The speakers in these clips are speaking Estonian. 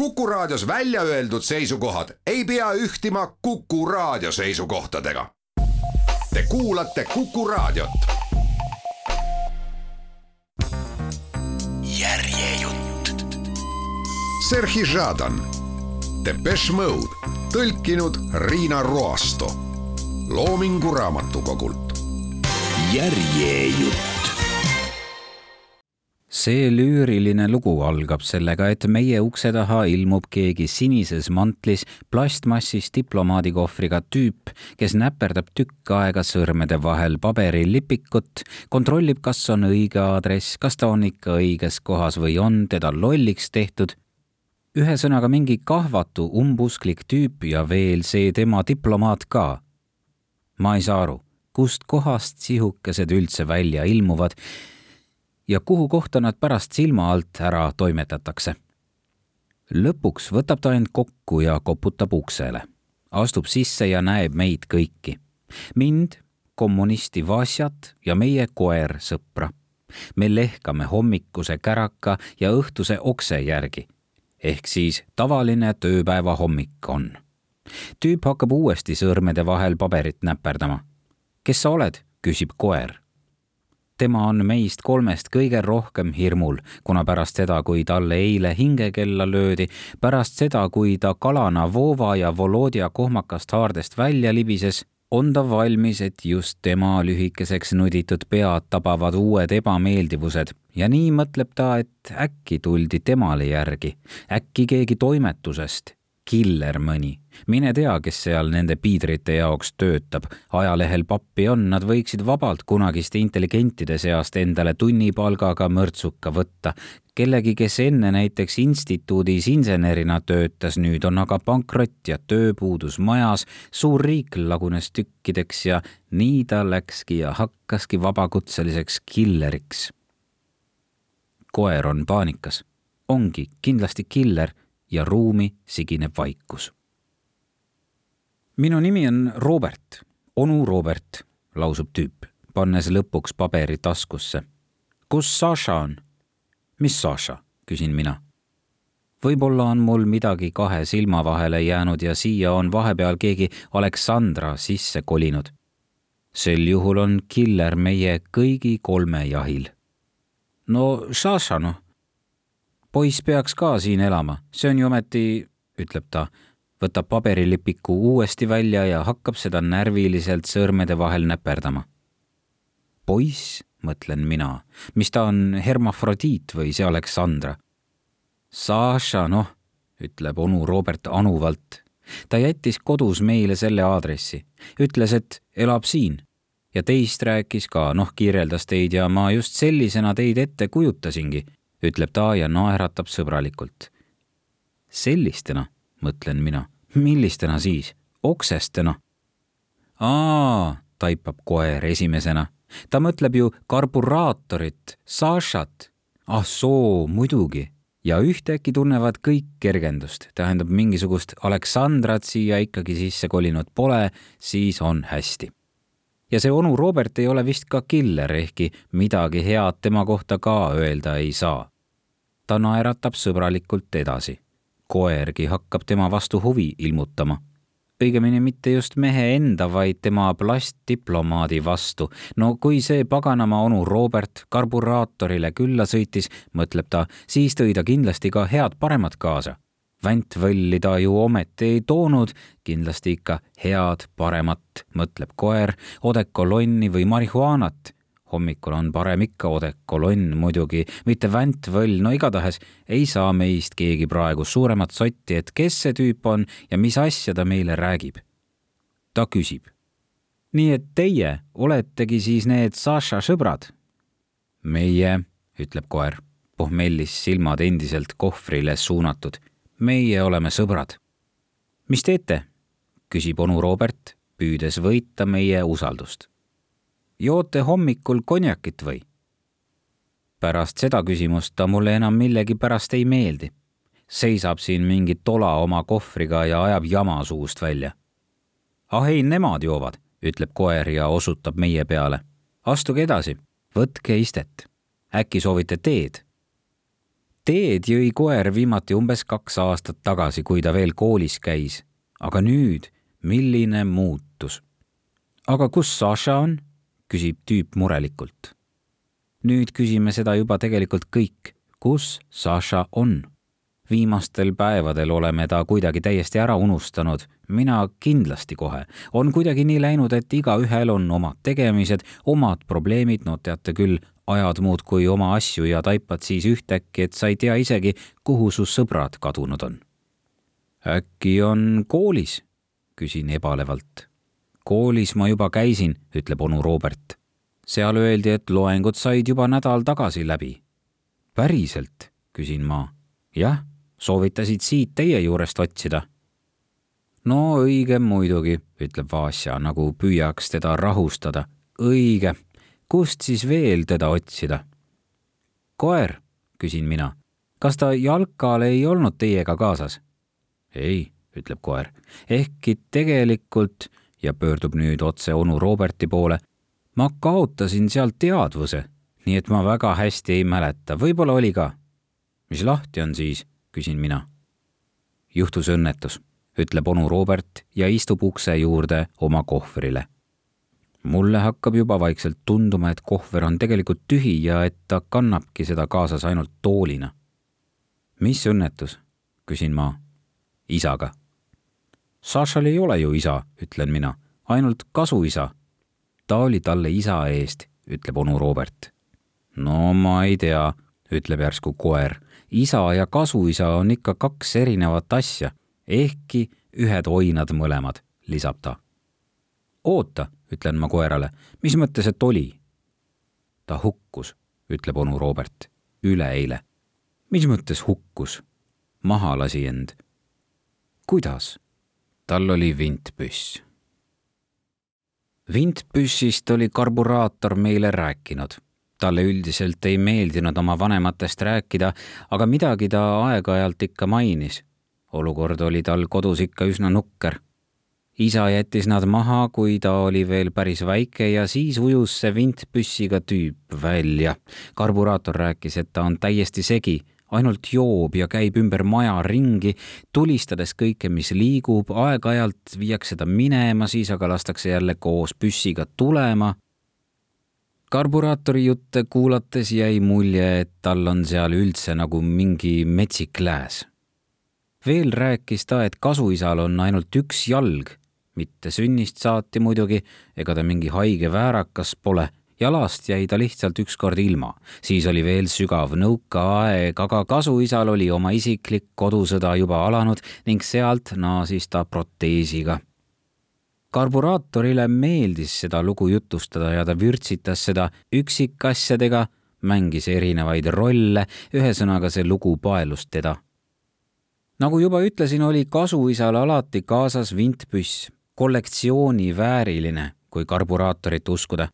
Kuku Raadios välja öeldud seisukohad ei pea ühtima Kuku Raadio seisukohtadega. Te kuulate Kuku Raadiot. järjejutt. Sergei Žadan, Depeche Mode, tõlkinud Riina Roasto Loomingu Raamatukogult. järjejutt see lüüriline lugu algab sellega, et meie ukse taha ilmub keegi sinises mantlis plastmassist diplomaadikohvriga tüüp, kes näperdab tükk aega sõrmede vahel paberilipikut, kontrollib, kas on õige aadress, kas ta on ikka õiges kohas või on teda lolliks tehtud. ühesõnaga mingi kahvatu umbusklik tüüp ja veel see tema diplomaat ka. ma ei saa aru, kust kohast sihukesed üldse välja ilmuvad ja kuhu kohta nad pärast silma alt ära toimetatakse. lõpuks võtab ta end kokku ja koputab uksele. astub sisse ja näeb meid kõiki. mind, kommunisti Vasjat ja meie koer sõpra. me lehkame hommikuse käraka ja õhtuse okse järgi. ehk siis tavaline tööpäeva hommik on. tüüp hakkab uuesti sõrmede vahel paberit näperdama. kes sa oled? küsib koer tema on meist kolmest kõige rohkem hirmul, kuna pärast seda, kui talle eile hingekella löödi, pärast seda, kui ta kalana Vova ja Volodja kohmakast haardest välja libises, on ta valmis, et just tema lühikeseks nuditud pead tabavad uued ebameeldivused. Ja nii mõtleb ta, et äkki tuldi temale järgi, äkki keegi toimetusest killer mõni. mine tea, kes seal nende piidrite jaoks töötab. ajalehel pappi on, nad võiksid vabalt kunagiste intelligentide seast endale tunnipalgaga mõrtsuka võtta. kellegi, kes enne näiteks instituudis insenerina töötas, nüüd on aga pankrott ja tööpuudus majas, suur riik lagunes tükkideks ja nii ta läkski ja hakkaski vabakutseliseks killeriks. koer on paanikas ongi kindlasti killer ja ruumi sigineb vaikus. minu nimi on Robert, onu Robert, lausub tüüp, pannes lõpuks paberi taskusse. kus Saša on? mis Saša, küsin mina. võib-olla on mul midagi kahe silma vahele jäänud ja siia on vahepeal keegi Aleksandra sisse kolinud. sel juhul on killer meie kõigi kolme jahil. no Saša noh poiss peaks ka siin elama, see on ju ometi, ütleb ta, võtab paberilipiku uuesti välja ja hakkab seda närviliselt sõrmede vahel näperdama. poiss, mõtlen mina, mis ta on, hermafrodiit või see Aleksandra? Saša, noh, ütleb onu Robert anuvalt. ta jättis kodus meile selle aadressi, ütles, et elab siin ja teist rääkis ka, noh, kirjeldas teid ja ma just sellisena teid ette kujutasingi ütleb ta ja naeratab sõbralikult. sellistena, mõtlen mina, millistena siis, oksestena? aa, taipab koer esimesena. ta mõtleb ju karburaatorit, Sašat. ah soo, muidugi. ja ühtäkki tunnevad kõik kergendust, tähendab mingisugust Aleksandrat siia ikkagi sisse kolinud pole, siis on hästi ja see onu Robert ei ole vist ka killer, ehkki midagi head tema kohta ka öelda ei saa ta naeratab sõbralikult edasi. koergi hakkab tema vastu huvi ilmutama. õigemini mitte just mehe enda, vaid tema plastdiplomaadi vastu. no kui see paganama onu Robert karburaatorile külla sõitis, mõtleb ta, siis tõi ta kindlasti ka head-paremat kaasa väntvõlli ta ju ometi ei toonud, kindlasti ikka head, paremat, mõtleb koer, odekolonni või marihuaanat hommikul on parem ikka odekolonn muidugi, mitte väntvõll, no igatahes ei saa meist keegi praegu suuremat sotti, et kes see tüüp on ja mis asja ta meile räägib. ta küsib. nii et teie oletegi siis need Saša sõbrad? meie, ütleb koer, pohmellis silmad endiselt kohvrile suunatud. Meie oleme sõbrad. mis teete? küsib onu Robert, püüdes võita meie usaldust joote hommikul konjakit või? pärast seda küsimust ta mulle enam millegipärast ei meeldi. seisab siin mingi tola oma kohvriga ja ajab jama suust välja. ah ei, nemad joovad, ütleb koer ja osutab meie peale. astuge edasi, võtke istet. äkki soovite teed? Teed jõi koer viimati umbes kaks aastat tagasi, kui ta veel koolis käis. aga nüüd, milline muutus? aga kus Saša on? küsib tüüp murelikult. nüüd küsime seda juba tegelikult kõik, kus Saša on viimastel päevadel oleme ta kuidagi täiesti ära unustanud. mina kindlasti kohe. on kuidagi nii läinud, et igaühel on omad tegemised, omad probleemid, no teate küll, ajad muudkui oma asju ja taipad siis ühtäkki, et sa ei tea isegi, kuhu su sõbrad kadunud on. äkki on koolis? küsin ebalevalt. koolis ma juba käisin, ütleb onu Robert. seal öeldi, et loengud said juba nädal tagasi läbi. päriselt? küsin ma. jah soovitasid siit teie juurest otsida. no õige muidugi, ütleb Vasja, nagu püüaks teda rahustada. õige, kust siis veel teda otsida? koer, küsin mina. kas ta jalkal ei olnud teiega kaasas? ei, ütleb koer, ehkki tegelikult ja pöördub nüüd otse onu Roberti poole. ma kaotasin sealt teadvuse, nii et ma väga hästi ei mäleta, võib-olla oli ka. mis lahti on siis? küsin mina. juhtus õnnetus, ütleb onu Robert ja istub ukse juurde oma kohvrile. Mulle hakkab juba vaikselt tunduma, et kohver on tegelikult tühi ja et ta kannabki seda kaasas ainult toolina. mis õnnetus? küsin ma. isaga. Sašal ei ole ju isa, ütlen mina, ainult kasuisa. ta oli talle isa eest, ütleb onu Robert. no ma ei tea, ütleb järsku koer isa ja kasuisa on ikka kaks erinevat asja, ehkki ühed oinad mõlemad, lisab ta. oota, ütlen ma koerale, mis mõttes, et oli? ta hukkus, ütleb onu Robert, üleeile. mis mõttes hukkus? maha lasi end. kuidas? tal oli vintpüss. vintpüssist oli karburaator meile rääkinud talle üldiselt ei meeldinud oma vanematest rääkida, aga midagi ta aeg-ajalt ikka mainis. olukord oli tal kodus ikka üsna nukker. Isa jättis nad maha, kui ta oli veel päris väike ja siis ujus see vintpüssiga tüüp välja. karburaator rääkis, et ta on täiesti segi, ainult joob ja käib ümber maja ringi, tulistades kõike, mis liigub, aeg-ajalt viiakse ta minema, siis aga lastakse jälle koos püssiga tulema karburaatori jutte kuulates jäi mulje, et tal on seal üldse nagu mingi metsik lääs. veel rääkis ta, et kasuisal on ainult üks jalg, mitte sünnist saati muidugi, ega ta mingi haige väärakas pole. Jalast jäi ta lihtsalt ükskord ilma, siis oli veel sügav nõukaaeg, aga kasuisal oli oma isiklik kodusõda juba alanud ning sealt naasis ta proteesiga. Karburaatorile meeldis seda lugu jutustada ja ta vürtsitas seda üksikasjadega, mängis erinevaid rolle, ühesõnaga see lugu paelus teda. nagu juba ütlesin, oli kasuisal alati kaasas vintpüss, kollektsiooni vääriline, kui karburaatorit uskuda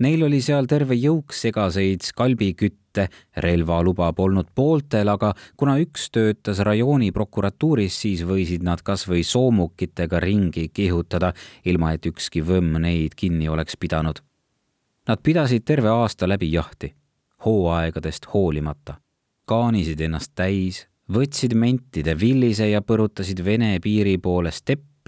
Neil oli seal terve jõuk segaseid skalbikütte, relvaluba polnud pooltel, aga kuna üks töötas rajooni prokuratuuris, siis võisid nad kas või soomukitega ringi kihutada, ilma et ükski võmm neid kinni oleks pidanud. Nad pidasid terve aasta läbi jahti, hooaegadest hoolimata, kaanisid ennast täis, võtsid mentide villise ja põrutasid Vene piiri poole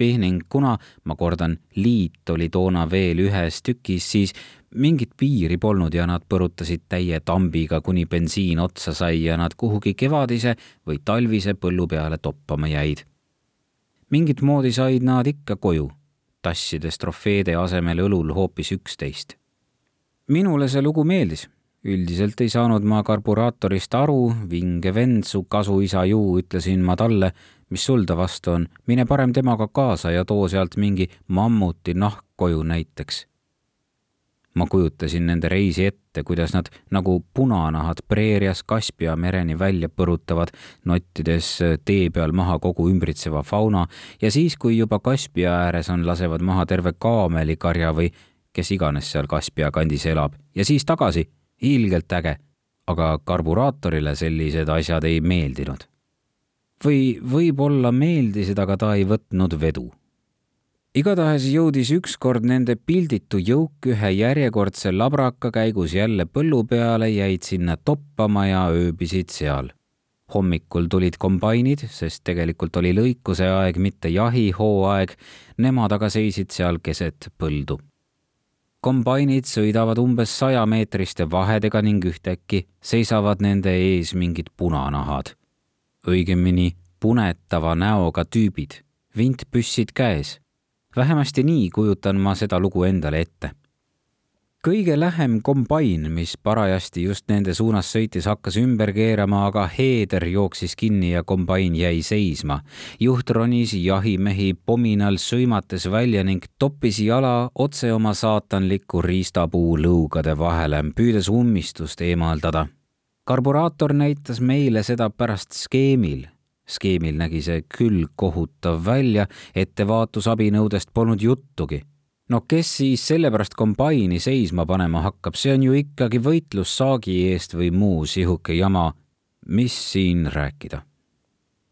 steppi ning kuna, ma kordan, liit oli toona veel ühes tükis, siis mingit piiri polnud ja nad põrutasid täie tambiga, kuni bensiin otsa sai ja nad kuhugi kevadise või talvise põllu peale toppama jäid. mingit moodi said nad ikka koju, tassides trofeede asemel õlul hoopis üksteist. minule see lugu meeldis üldiselt ei saanud ma karburaatorist aru, vinge vend, su kasuisa ju, ütlesin ma talle, mis sul ta vastu on, mine parem temaga kaasa ja too sealt mingi mammuti nahk koju näiteks ma kujutasin nende reisi ette, kuidas nad nagu punanahad preerias Kaspia mereni välja põrutavad, nottides tee peal maha kogu ümbritseva fauna ja siis, kui juba Kaspia ääres on, lasevad maha terve kaamelikarja või kes iganes seal Kaspia kandis elab ja siis tagasi. ilgelt äge. aga karburaatorile sellised asjad ei meeldinud. Või võib-olla meeldisid, aga ta ei võtnud vedu igatahes jõudis ükskord nende pilditu jõuk ühe järjekordse labraka käigus jälle põllu peale, jäid sinna toppama ja ööbisid seal. hommikul tulid kombainid, sest tegelikult oli lõikuse aeg, mitte jahihooaeg. Nemad aga seisid seal keset põldu. kombainid sõidavad umbes sajameetriste vahedega ning ühtäkki seisavad nende ees mingid punanahad. Õigemini punetava näoga tüübid, vintpüssid käes vähemasti nii kujutan ma seda lugu endale ette. kõige lähem kombain, mis parajasti just nende suunas sõitis, hakkas ümber keerama, aga heeder jooksis kinni ja kombain jäi seisma. juht ronis jahimehi pominal sõimates välja ning toppis jala otse oma saatanliku riistapuu lõugade vahele, püüdes ummistust eemaldada karburaator näitas meile seda pärast skeemil, skeemil nägi see küll kohutav välja, ettevaatusabinõudest polnud juttugi. no kes siis sellepärast kombaini seisma panema hakkab, see on ju ikkagi võitlus saagi eest või muu sihuke jama. mis siin rääkida?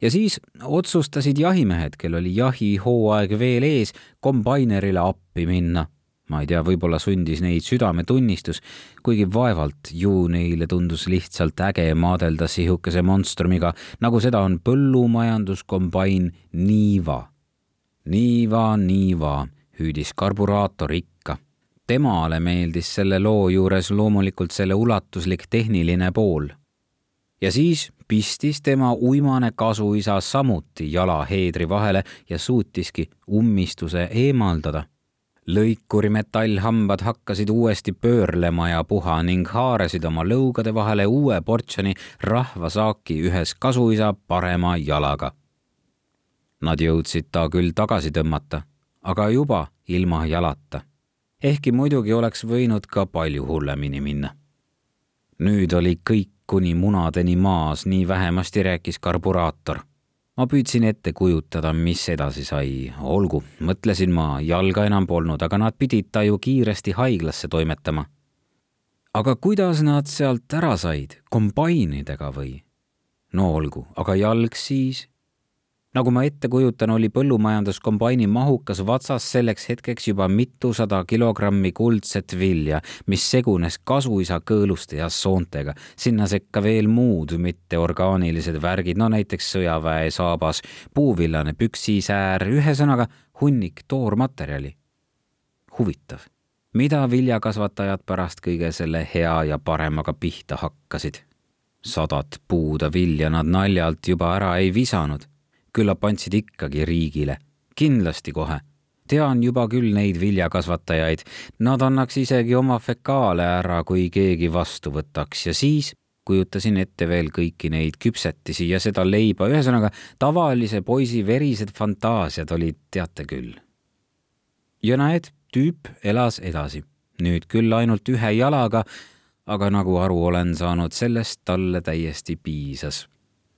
ja siis otsustasid jahimehed, kel oli jahihooaeg veel ees, kombainerile appi minna ma ei tea, võib-olla sundis neid südametunnistus, kuigi vaevalt ju neile tundus lihtsalt äge maadelda sihukese monstrumiga, nagu seda on põllumajanduskombain Niiva. Niiva, Niiva, hüüdis karburaator ikka. temale meeldis selle loo juures loomulikult selle ulatuslik tehniline pool. ja siis pistis tema uimane kasuisa samuti jala heedri vahele ja suutiski ummistuse eemaldada lõikuri metallhambad hakkasid uuesti pöörlema ja puha ning haarasid oma lõugade vahele uue portsjoni rahvasaaki ühes kasuisa parema jalaga. Nad jõudsid ta küll tagasi tõmmata, aga juba ilma jalata. ehkki muidugi oleks võinud ka palju hullemini minna. nüüd oli kõik kuni munadeni maas, nii vähemasti rääkis karburaator ma püüdsin ette kujutada, mis edasi sai. olgu, mõtlesin ma, jalga enam polnud, aga nad pidid ta ju kiiresti haiglasse toimetama. aga kuidas nad sealt ära said, kombainidega või? no olgu, aga jalg siis? Nagu ma ette kujutan, oli põllumajanduskombaini mahukas vatsas selleks hetkeks juba mitusada kilogrammi kuldset vilja, mis segunes kasuisa kõõluste ja soontega. sinna sekka veel muud mitteorgaanilised värgid, no näiteks sõjaväe saabas, puuvillane püksisäär, ühesõnaga hunnik toormaterjali. huvitav, mida viljakasvatajad pärast kõige selle hea ja paremaga pihta hakkasid? sadat puuda vilja nad naljalt juba ära ei visanud küllap andsid ikkagi riigile, kindlasti kohe. tean juba küll neid viljakasvatajaid, nad annaks isegi oma fekaale ära, kui keegi vastu võtaks. Ja siis kujutasin ette veel kõiki neid küpsetisi ja seda leiba, ühesõnaga tavalise poisi verised fantaasiad olid, teate küll. ja näed, tüüp elas edasi, nüüd küll ainult ühe jalaga, aga nagu aru olen saanud, sellest talle täiesti piisas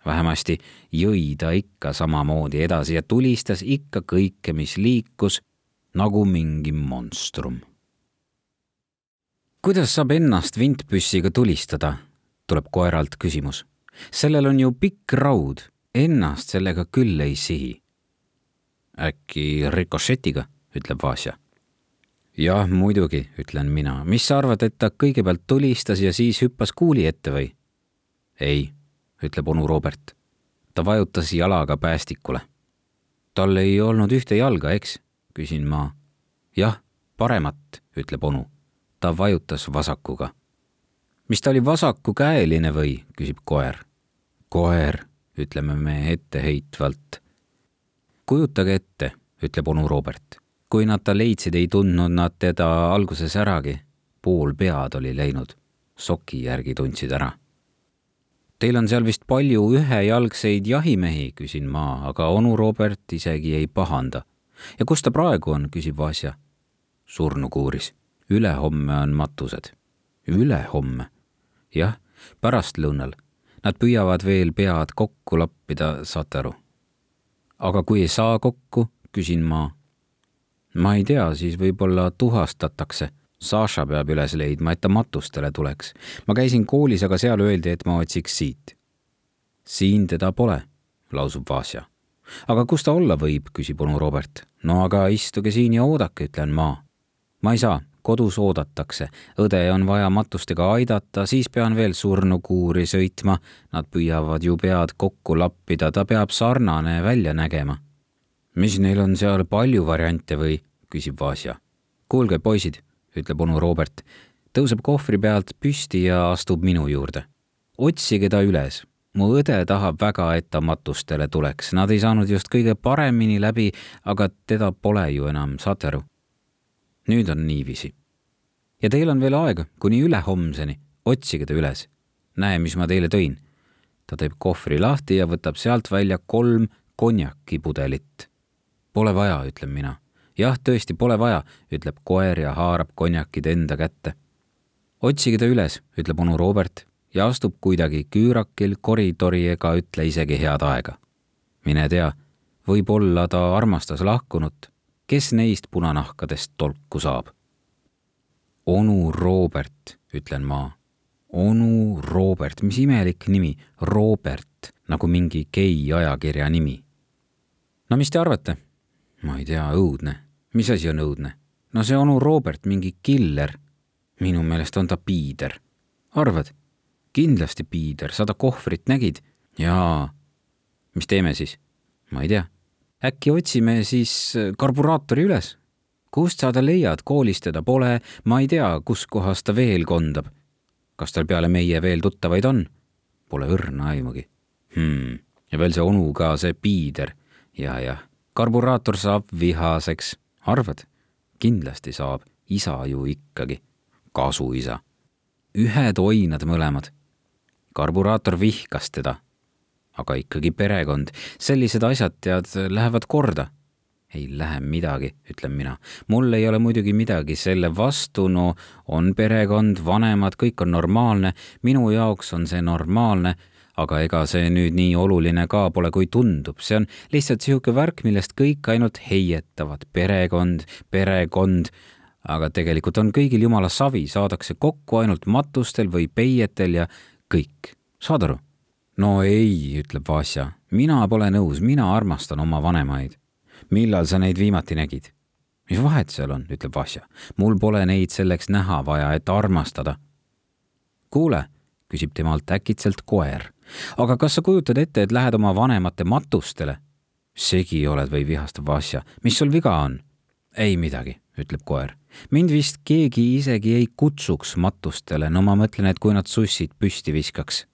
vähemasti jõi ta ikka samamoodi edasi ja tulistas ikka kõike, mis liikus nagu mingi monstrum. kuidas saab ennast vintpüssiga tulistada, tuleb koeralt küsimus. sellel on ju pikk raud, ennast sellega küll ei sihi. äkki rikošetiga, ütleb Vasja. jah, muidugi, ütlen mina. mis sa arvad, et ta kõigepealt tulistas ja siis hüppas kuuli ette või? ei ütleb onu Robert. ta vajutas jalaga päästikule. tal ei olnud ühte jalga, eks? küsin ma. jah, paremat, ütleb onu. ta vajutas vasakuga. mis ta oli vasakukäeline või? küsib koer. koer, ütleme me etteheitvalt. kujutage ette, ütleb onu Robert. kui nad ta leidsid, ei tundnud nad teda alguses äragi. pool pead oli läinud. soki järgi tundsid ära Teil on seal vist palju ühejalgseid jahimehi, küsin ma, aga onu Robert isegi ei pahanda. ja kus ta praegu on, küsib Vasja. surnukuuris. ülehomme on matused. ülehomme? jah, pärastlõunal. Nad püüavad veel pead kokku lappida, saate aru? aga kui ei saa kokku, küsin ma. ma ei tea, siis võib-olla tuhastatakse Saša peab üles leidma, et ta matustele tuleks. ma käisin koolis, aga seal öeldi, et ma otsiks siit. siin teda pole, lausub Vasja. aga kus ta olla võib, küsib onu Robert. no aga istuge siin ja oodake, ütlen ma. ma ei saa, kodus oodatakse, õde on vaja matustega aidata, siis pean veel surnukuuri sõitma. Nad püüavad ju pead kokku lappida, ta peab sarnane välja nägema. mis neil on seal palju variante või? küsib Vasja. kuulge, poisid, ütleb onu Robert, tõuseb kohvri pealt püsti ja astub minu juurde. otsige ta üles mu õde tahab väga, et ta matustele tuleks, nad ei saanud just kõige paremini läbi, aga teda pole ju enam, saate aru? nüüd on niiviisi. ja teil on veel aega kuni ülehomseni, otsige ta üles. näe, mis ma teile tõin. ta teeb kohvri lahti ja võtab sealt välja kolm konjakipudelit. Pole vaja, ütlen mina. Jah, tõesti, pole vaja, ütleb koer ja haarab konjakid enda kätte. otsige ta üles, ütleb onu Robert ja astub kuidagi küürakil koridori ega ütle isegi head aega. mine tea, võib-olla ta armastas lahkunut, kes neist punanahkadest tolku saab. onu Robert, ütlen ma. onu Robert, mis imelik nimi, Robert, nagu mingi gei ajakirja nimi. no mis te arvate? ma ei tea, õudne. Mis asi on õudne? no see onu Robert, mingi killer. minu meelest on ta piider. arvad? kindlasti piider, sada kohvrit nägid? jaa. mis teeme siis? ma ei tea. äkki otsime siis äh, karburaatori üles? kust sa ta leiad, koolis teda pole, ma ei tea, kus kohas ta veel kondab. kas tal peale meie veel tuttavaid on? Pole õrna aimugi hmm.. ja veel see onu ka, see piider ja,. jah-jah, karburaator saab vihaseks, arvad? kindlasti saab, isa ju ikkagi, kasuisa. ühed oinad mõlemad karburaator vihkas teda. aga ikkagi perekond, sellised asjad, tead, lähevad korda. ei lähe midagi, ütlen mina. mul ei ole muidugi midagi selle vastu, no on perekond, vanemad, kõik on normaalne, minu jaoks on see normaalne aga ega see nüüd nii oluline ka pole, kui tundub, see on lihtsalt niisugune värk, millest kõik ainult heietavad, perekond, perekond, aga tegelikult on kõigil jumala savi, saadakse kokku ainult matustel või peietel ja kõik, saad aru? no ei, ütleb Vasja, mina pole nõus, mina armastan oma vanemaid. millal sa neid viimati nägid? mis vahet seal on, ütleb Vasja. mul pole neid selleks näha vaja, et armastada. kuule, küsib temalt äkitselt koer. Aga kas sa kujutad ette, et lähed oma vanemate matustele? segi oled või vihastab Vasja. mis sul viga on? ei midagi, ütleb koer mind vist keegi isegi ei kutsuks matustele, no ma mõtlen, et kui nad sussid püsti viskaks.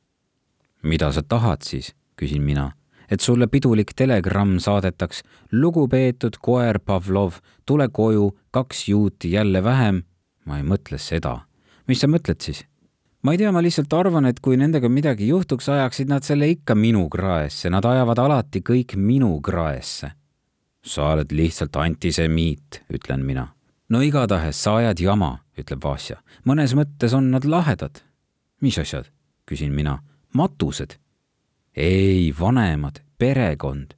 mida sa tahad siis, küsin mina, et sulle pidulik telegramm saadetaks. lugupeetud koer Pavlov, tule koju, kaks juuti jälle vähem. ma ei mõtle seda. mis sa mõtled siis? Ma ei tea, ma lihtsalt arvan, et kui nendega midagi juhtuks, ajaksid nad selle ikka minu kraesse, nad ajavad alati kõik minu kraesse. sa oled lihtsalt antisemiit, ütlen mina no igatahes sa ajad jama, ütleb Vasja. mõnes mõttes on nad lahedad. mis asjad? küsin mina. matused? ei, vanemad, perekond.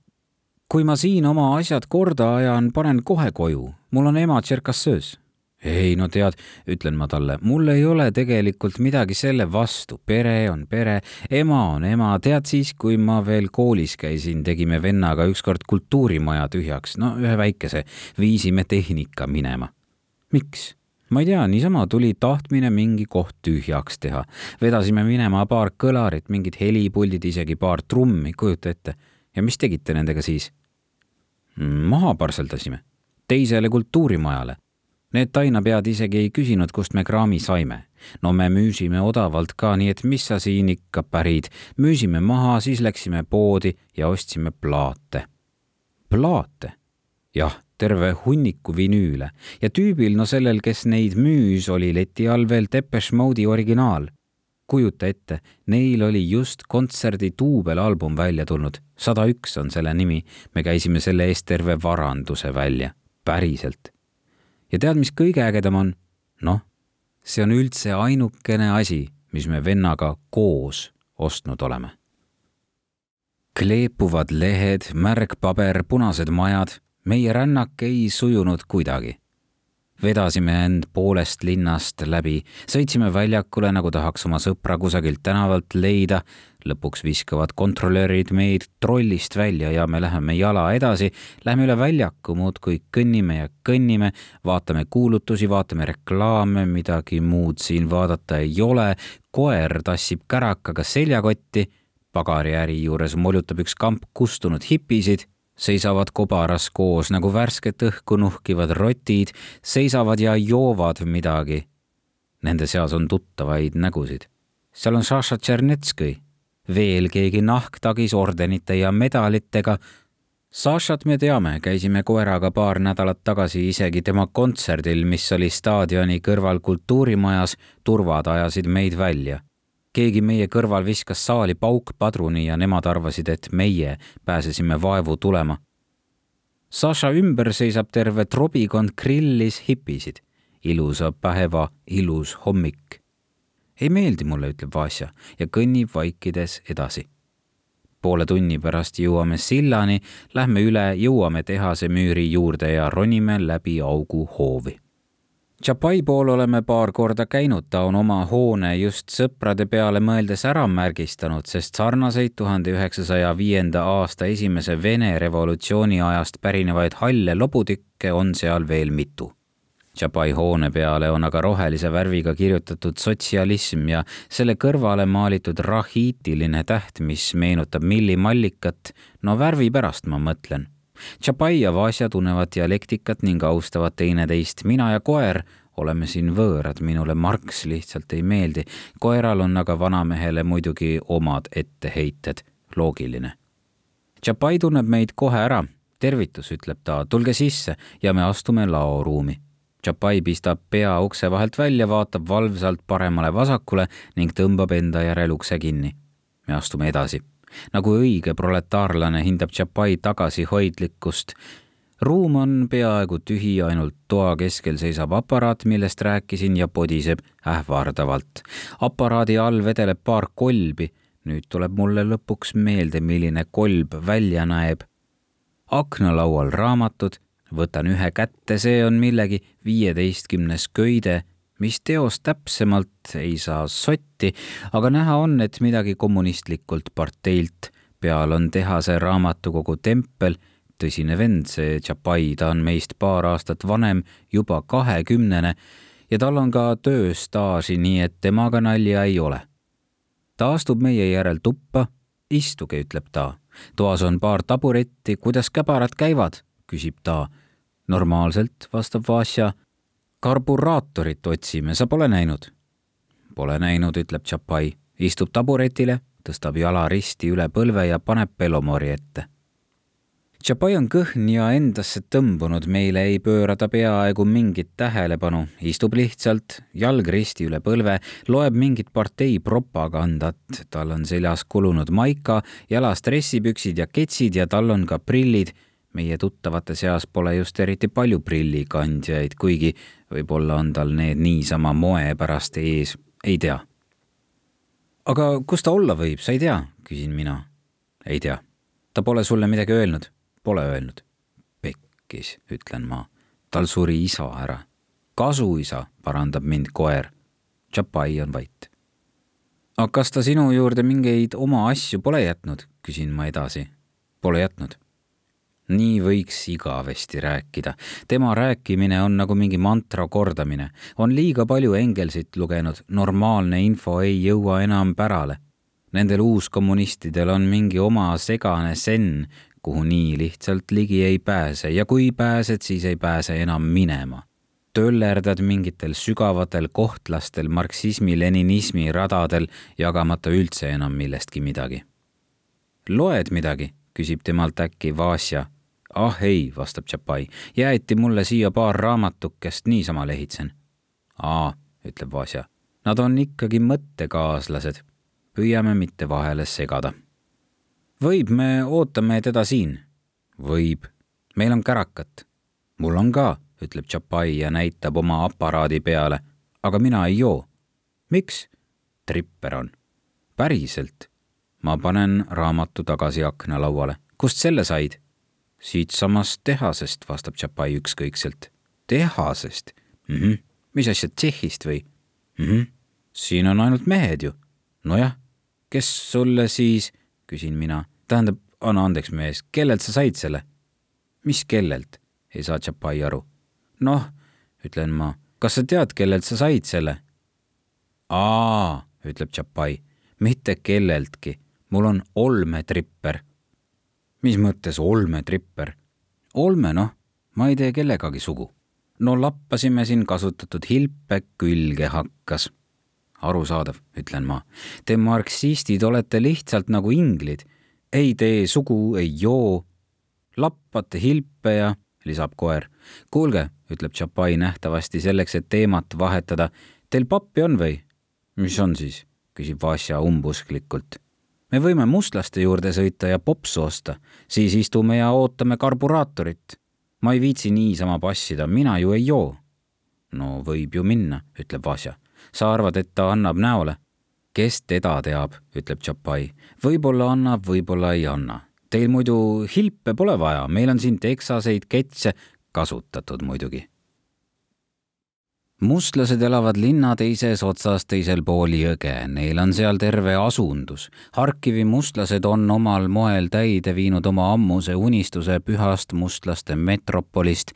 kui ma siin oma asjad korda ajan, panen kohe koju. mul on ema Tšerkassöös ei no tead, ütlen ma talle, mul ei ole tegelikult midagi selle vastu, pere on pere, ema on ema, tead siis, kui ma veel koolis käisin, tegime vennaga ükskord kultuurimaja tühjaks, no ühe väikese, viisime tehnika minema. miks? ma ei tea, niisama tuli tahtmine mingi koht tühjaks teha. vedasime minema paar kõlarit, mingid helipuldid, isegi paar trummi, kujuta ette. ja mis tegite nendega siis? maha parseldasime teisele kultuurimajale Need tainapead isegi ei küsinud, kust me kraami saime. no me müüsime odavalt ka, nii et mis sa siin ikka pärid. müüsime maha, siis läksime poodi ja ostsime plaate. plaate? jah, terve hunniku vinüüle ja tüübil, no sellel, kes neid müüs, oli leti all veel Depeche Mode'i originaal. kujuta ette, neil oli just kontserdi duubelalbum välja tulnud, sada üks on selle nimi. me käisime selle eest terve varanduse välja, päriselt ja tead, mis kõige ägedam on? noh, see on üldse ainukene asi, mis me vennaga koos ostnud oleme. kleepuvad lehed, märg paber, punased majad, meie rännak ei sujunud kuidagi. Vedasime end poolest linnast läbi, sõitsime väljakule, nagu tahaks oma sõpra kusagilt tänavalt leida. lõpuks viskavad kontrolörid meid trollist välja ja me läheme jala edasi, lähme üle väljaku, muudkui kõnnime ja kõnnime, vaatame kuulutusi, vaatame reklaame, midagi muud siin vaadata ei ole. koer tassib kärakaga seljakotti, pagariäri juures molutab üks kamp kustunud hipisid seisavad kobaras koos nagu värsket õhku nuhkivad rotid, seisavad ja joovad midagi. Nende seas on tuttavaid nägusid. seal on Šaša Tšernetskõi, veel keegi nahktagis ordenite ja medalitega. Sašat me teame, käisime koeraga paar nädalat tagasi isegi tema kontserdil, mis oli staadioni kõrval kultuurimajas, turvad ajasid meid välja keegi meie kõrval viskas saali paukpadruni ja nemad arvasid, et meie pääsesime vaevu tulema. Saša ümber seisab terve trobikond grillis hipisid. ilusa päeva ilus hommik. ei meeldi mulle, ütleb Vasja ja kõnnib vaikides edasi. poole tunni pärast jõuame sillani, lähme üle, jõuame tehase müüri juurde ja ronime läbi augu hoovi Chapai pool oleme paar korda käinud, ta on oma hoone just sõprade peale mõeldes ära märgistanud, sest sarnaseid tuhande üheksasaja viienda aasta esimese Vene revolutsiooni ajast pärinevaid halle lobutükke on seal veel mitu. Chapai hoone peale on aga rohelise värviga kirjutatud sotsialism ja selle kõrvale maalitud rahiitiline täht, mis meenutab millimallikat, no värvi pärast ma mõtlen Chapai ja Vasja tunnevad dialektikat ning austavad teineteist. mina ja koer oleme siin võõrad, minule Marx lihtsalt ei meeldi. koeral on aga vanamehele muidugi omad etteheited, loogiline. Chapai tunneb meid kohe ära. tervitus, ütleb ta, tulge sisse ja me astume laoruumi. Chapai pistab pea ukse vahelt välja, vaatab valvsalt paremale-vasakule ning tõmbab enda järel ukse kinni. me astume edasi nagu õige proletaarlane hindab Chapai tagasihoidlikkust. ruum on peaaegu tühi, ainult toa keskel seisab aparaat, millest rääkisin ja podiseb ähvardavalt. aparaadi all vedeleb paar kolbi. nüüd tuleb mulle lõpuks meelde, milline kolb välja näeb. aknalaual raamatud, võtan ühe kätte, see on millegi viieteistkümnes köide mis teos täpsemalt ei saa sotti, aga näha on, et midagi kommunistlikult parteilt. peal on tehase raamatukogu tempel, tõsine vend, see Chapai, ta on meist paar aastat vanem, juba kahekümnene ja tal on ka tööstaaži, nii et temaga nalja ei ole. ta astub meie järel tuppa. istuge, ütleb ta. toas on paar taburetti, kuidas käbarad käivad, küsib ta. normaalselt, vastab Vasja karburaatorit otsime, sa pole näinud? Pole näinud, ütleb Chapai, istub taburetile, tõstab jala risti üle põlve ja paneb Belomori ette. Chapai on kõhn ja endasse tõmbunud, meile ei pööra ta peaaegu mingit tähelepanu, istub lihtsalt, jalg risti üle põlve, loeb mingit partei propagandat, tal on seljas kulunud maika, jalas dressipüksid ja ketsid ja tal on ka prillid meie tuttavate seas pole just eriti palju prillikandjaid, kuigi võib-olla on tal need niisama moe pärast ees, ei tea. aga kus ta olla võib, sa ei tea, küsin mina. ei tea. ta pole sulle midagi öelnud? Pole öelnud. pekkis, ütlen ma. tal suri isa ära. kasuisa, parandab mind koer. Chapai on vait. aga kas ta sinu juurde mingeid oma asju pole jätnud, küsin ma edasi. Pole jätnud nii võiks igavesti rääkida. tema rääkimine on nagu mingi mantra kordamine. on liiga palju Engelsit lugenud, normaalne info ei jõua enam pärale. Nendel uuskommunistidel on mingi oma segane sen, kuhu nii lihtsalt ligi ei pääse ja kui pääsed, siis ei pääse enam minema. töllerdad mingitel sügavatel kohtlastel marksismi-leninismi radadel, jagamata üldse enam millestki midagi. loed midagi? küsib temalt äkki Vasja ah ei, vastab Chapai, jäeti mulle siia paar raamatukest, niisama lehitsen. aa, ütleb Vasja, nad on ikkagi mõttekaaslased. püüame mitte vahele segada. võib, me ootame teda siin. võib, meil on kärakat. mul on ka, ütleb Chapai ja näitab oma aparaadi peale. aga mina ei joo. miks? tripper on. päriselt? ma panen raamatu tagasi aknalauale. kust selle said? Siitsamast tehasest, vastab Chapai ükskõikselt. tehasest? mhmh, mis asja, Tšehhist või? mhmh, siin on ainult mehed ju. nojah, kes sulle siis, küsin mina. tähendab, anna andeks, mees, kellelt sa said selle? mis kellelt? ei saa Tšapai aru. noh, ütlen ma, kas sa tead, kellelt sa said selle? aa, ütleb Tšapai, mitte kelleltki, mul on olmetripper. Mis mõttes olmetripper? olme, noh, ma ei tee kellegagi sugu. no lappasime siin kasutatud hilpe külge hakkas. arusaadav, ütlen ma. Te marksistid olete lihtsalt nagu inglid. ei tee sugu, ei joo. lappate hilpe ja, lisab koer. kuulge, ütleb Tšapai nähtavasti selleks, et teemat vahetada. Teil pappi on või? mis on siis? küsib Vasja umbusklikult. Me võime mustlaste juurde sõita ja popsu osta, siis istume ja ootame karburaatorit. ma ei viitsi niisama passida, mina ju ei joo. no võib ju minna, ütleb Vasja. sa arvad, et ta annab näole? kes teda teab, ütleb Tšapai. võib-olla annab, võib-olla ei anna. Teil muidu hilpe pole vaja, meil on siin teksaseid ketse, kasutatud muidugi mustlased elavad linna teises otsas teisel pool jõge, neil on seal terve asundus. Harkivi mustlased on omal moel täide viinud oma ammuse unistuse pühast mustlaste metropolist.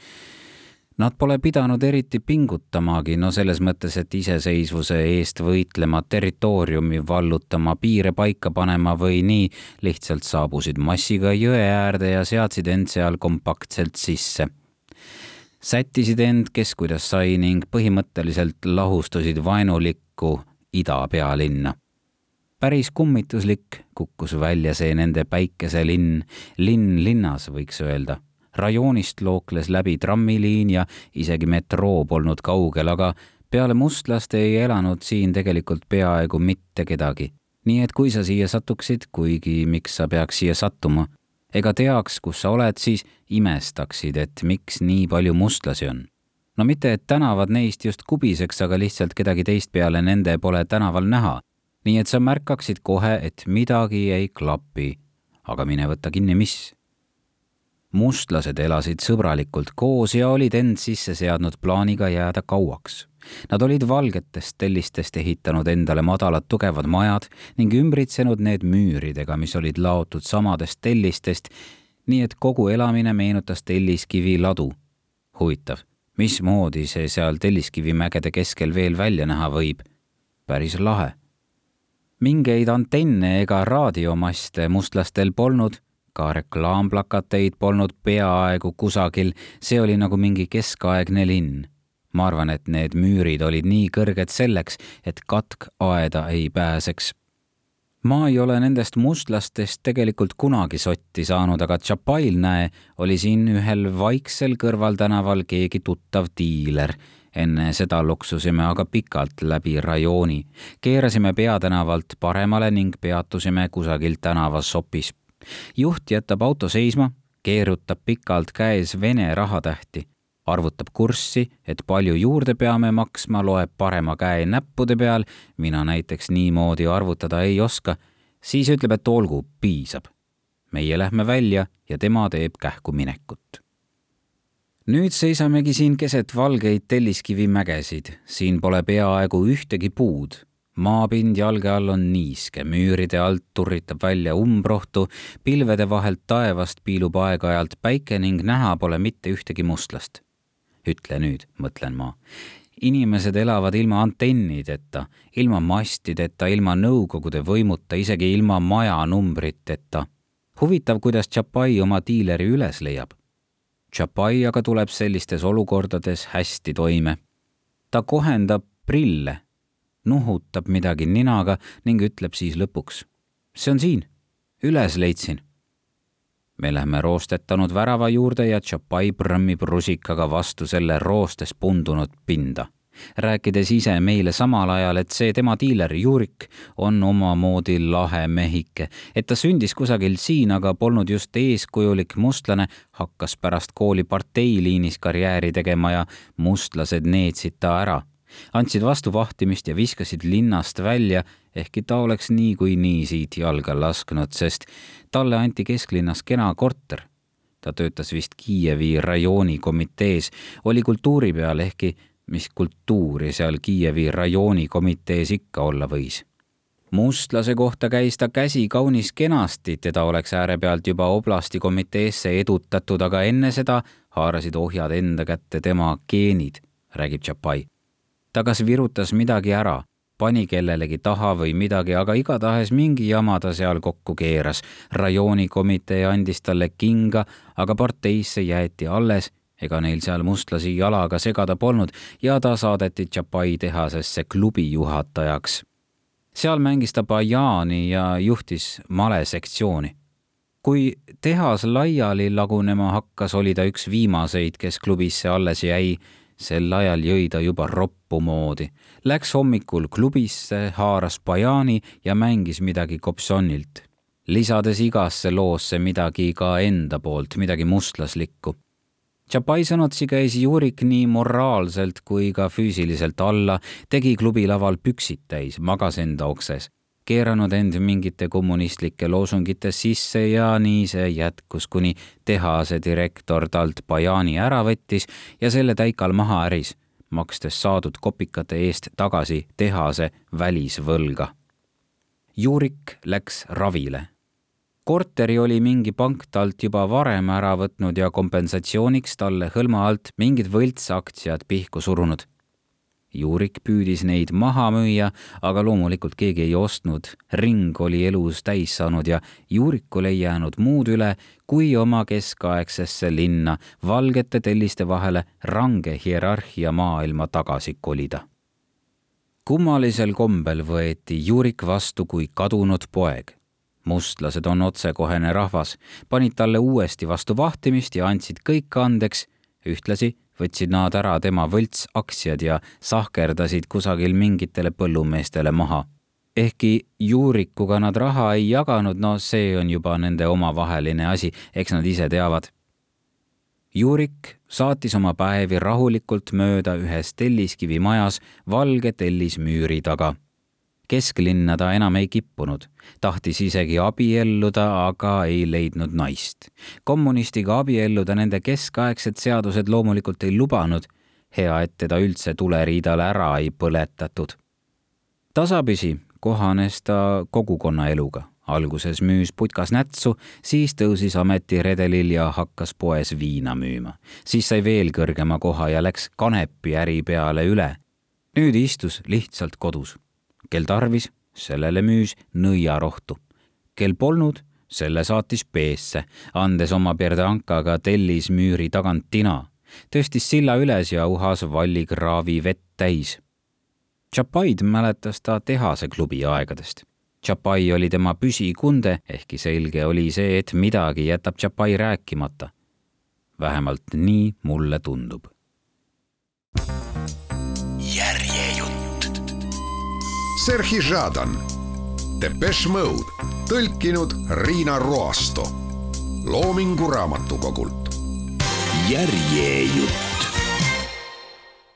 Nad pole pidanud eriti pingutamagi, no selles mõttes, et iseseisvuse eest võitlema, territooriumi vallutama, piire paika panema või nii, lihtsalt saabusid massiga jõe äärde ja seadsid end seal kompaktselt sisse sättisid end, kes kuidas sai ning põhimõtteliselt lahustasid vaenulikku ida pealinna. päris kummituslik kukkus välja see nende päikeselinn, linn linnas, võiks öelda. rajoonist lookles läbi trammiliin ja isegi metroo polnud kaugel, aga peale mustlaste ei elanud siin tegelikult peaaegu mitte kedagi. nii et kui sa siia satuksid, kuigi miks sa peaks siia sattuma ega teaks, kus sa oled, siis imestaksid, et miks nii palju mustlasi on. no mitte, et tänavad neist just kubiseks, aga lihtsalt kedagi teist peale nende pole tänaval näha. nii et sa märkaksid kohe, et midagi ei klapi. aga mine võta kinni, mis mustlased elasid sõbralikult koos ja olid end sisse seadnud plaaniga jääda kauaks Nad olid valgetest tellistest ehitanud endale madalad tugevad majad ning ümbritsenud need müüridega, mis olid laotud samadest tellistest, nii et kogu elamine meenutas telliskivi ladu. huvitav, mismoodi see seal Telliskivimägede keskel veel välja näha võib? päris lahe. mingeid antenne ega raadiomaste mustlastel polnud, ka reklaamplakateid polnud peaaegu kusagil, see oli nagu mingi keskaegne linn ma arvan, et need müürid olid nii kõrged selleks, et katk aeda ei pääseks. ma ei ole nendest mustlastest tegelikult kunagi sotti saanud, aga Tšapail, näe, oli siin ühel vaiksel kõrvaltänaval keegi tuttav diiler enne seda loksusime aga pikalt läbi rajooni. keerasime peatänavalt paremale ning peatusime kusagil tänavasopis. juht jätab auto seisma, keerutab pikalt käes Vene rahatähti arvutab kurssi, et palju juurde peame maksma, loeb parema käe näppude peal, mina näiteks niimoodi arvutada ei oska, siis ütleb, et olgu, piisab. meie lähme välja ja tema teeb kähku minekut. nüüd seisamegi siin keset valgeid telliskivimägesid, siin pole peaaegu ühtegi puud. Maapind jalge all on niiske, müüride alt turritab välja umbrohtu, pilvede vahelt taevast piilub aeg-ajalt päike ning näha pole mitte ühtegi mustlast ütle nüüd, mõtlen ma. inimesed elavad ilma antennideta, ilma mastideta, ilma Nõukogude võimuta, isegi ilma majanumbriteta. huvitav, kuidas Tšapai oma diileri üles leiab. Tšapai aga tuleb sellistes olukordades hästi toime. ta kohendab prille, nuhutab midagi ninaga ning ütleb siis lõpuks. see on siin, üles leidsin me lähme roostetanud värava juurde ja Tšapai prõmmib rusikaga vastu selle roostes pundunud pinda. Rääkides ise meile samal ajal, et see tema diiler Jurik on omamoodi lahe mehike, et ta sündis kusagil siin, aga polnud just eeskujulik mustlane, hakkas pärast kooli parteiliinis karjääri tegema ja mustlased neetsid ta ära. Andsid vastu vahtimist ja viskasid linnast välja, ehkki ta oleks niikuinii siit jalga lasknud, sest talle anti kesklinnas kena korter. ta töötas vist Kiievi rajooni komitees, oli kultuuri peal, ehkki mis kultuuri seal Kiievi rajoonikomitees ikka olla võis. mustlase kohta käis ta käsi kaunis kenasti, teda oleks äärepealt juba oblasti komiteesse edutatud, aga enne seda haarasid ohjad enda kätte tema geenid, räägib Tšapai. ta kas virutas midagi ära, pani kellelegi taha või midagi, aga igatahes mingi jama ta seal kokku keeras. rajoonikomitee andis talle kinga, aga parteisse jäeti alles ega neil seal mustlasi jalaga segada polnud ja ta saadeti Tšapai tehasesse klubi juhatajaks. seal mängis ta Bajani ja juhtis malesektsiooni. kui tehas laiali lagunema hakkas, oli ta üks viimaseid, kes klubisse alles jäi. Sel ajal jõi ta juba roppu moodi. Läks hommikul klubisse, haaras Bajani ja mängis midagi Kopsonilt lisades igasse loosse midagi ka enda poolt, midagi mustlaslikku. Tšapai sõnutsi käis Jurik nii moraalselt kui ka füüsiliselt alla, tegi klubi laval püksid täis, magas enda okses, keeranud end mingite kommunistlike loosungite sisse ja nii see jätkus, kuni tehase direktor talt Bajani ära võttis ja selle täikal maha äris, makstes saadud kopikate eest tagasi tehase välisvõlga. Jurik läks ravile korteri oli mingi pank talt juba varem ära võtnud ja kompensatsiooniks talle hõlma alt mingid võltsaktsiad pihku surunud. Jurik püüdis neid maha müüa, aga loomulikult keegi ei ostnud. ring oli elus täis saanud ja Juurikul ei jäänud muud üle, kui oma keskaegsesse linna valgete telliste vahele range hierarhia maailma tagasi kolida kummalisel kombel võeti Jurik vastu kui kadunud poeg mustlased on otsekohene rahvas, panid talle uuesti vastu vahtimist ja andsid kõik andeks, ühtlasi võtsid nad ära tema võltsaktsiad ja sahkerdasid kusagil mingitele põllumeestele maha. ehkki juurikuga nad raha ei jaganud, no see on juba nende omavaheline asi, eks nad ise teavad. Juurik saatis oma päevi rahulikult mööda ühes telliskivimajas valge tellismüüri taga kesklinna ta enam ei kippunud, tahtis isegi abielluda, aga ei leidnud naist. kommunistiga abielluda nende keskaegsed seadused loomulikult ei lubanud. hea, et teda üldse tuleriidale ära ei põletatud. tasapisi kohanes ta kogukonnaeluga alguses müüs putkas nätsu, siis tõusis ametiredelil ja hakkas poes viina müüma. siis sai veel kõrgema koha ja läks kanepiäri peale üle. nüüd istus lihtsalt kodus kel tarvis, sellele müüs nõiarohtu. kel polnud, selle saatis peesse, andes oma perdankaga tellis müüri tagant tina, tõstis silla üles ja uhas vallikraavi vett täis. Tšapaid mäletas ta tehase klubi aegadest. Tšapai oli tema püsikunde, ehkki selge oli see, et midagi jätab Tšapai rääkimata. vähemalt nii mulle tundub Serhi Žadan, Depeche Mode, tõlkinud Riina Roasto Loomingu Raamatukogult. järjejutt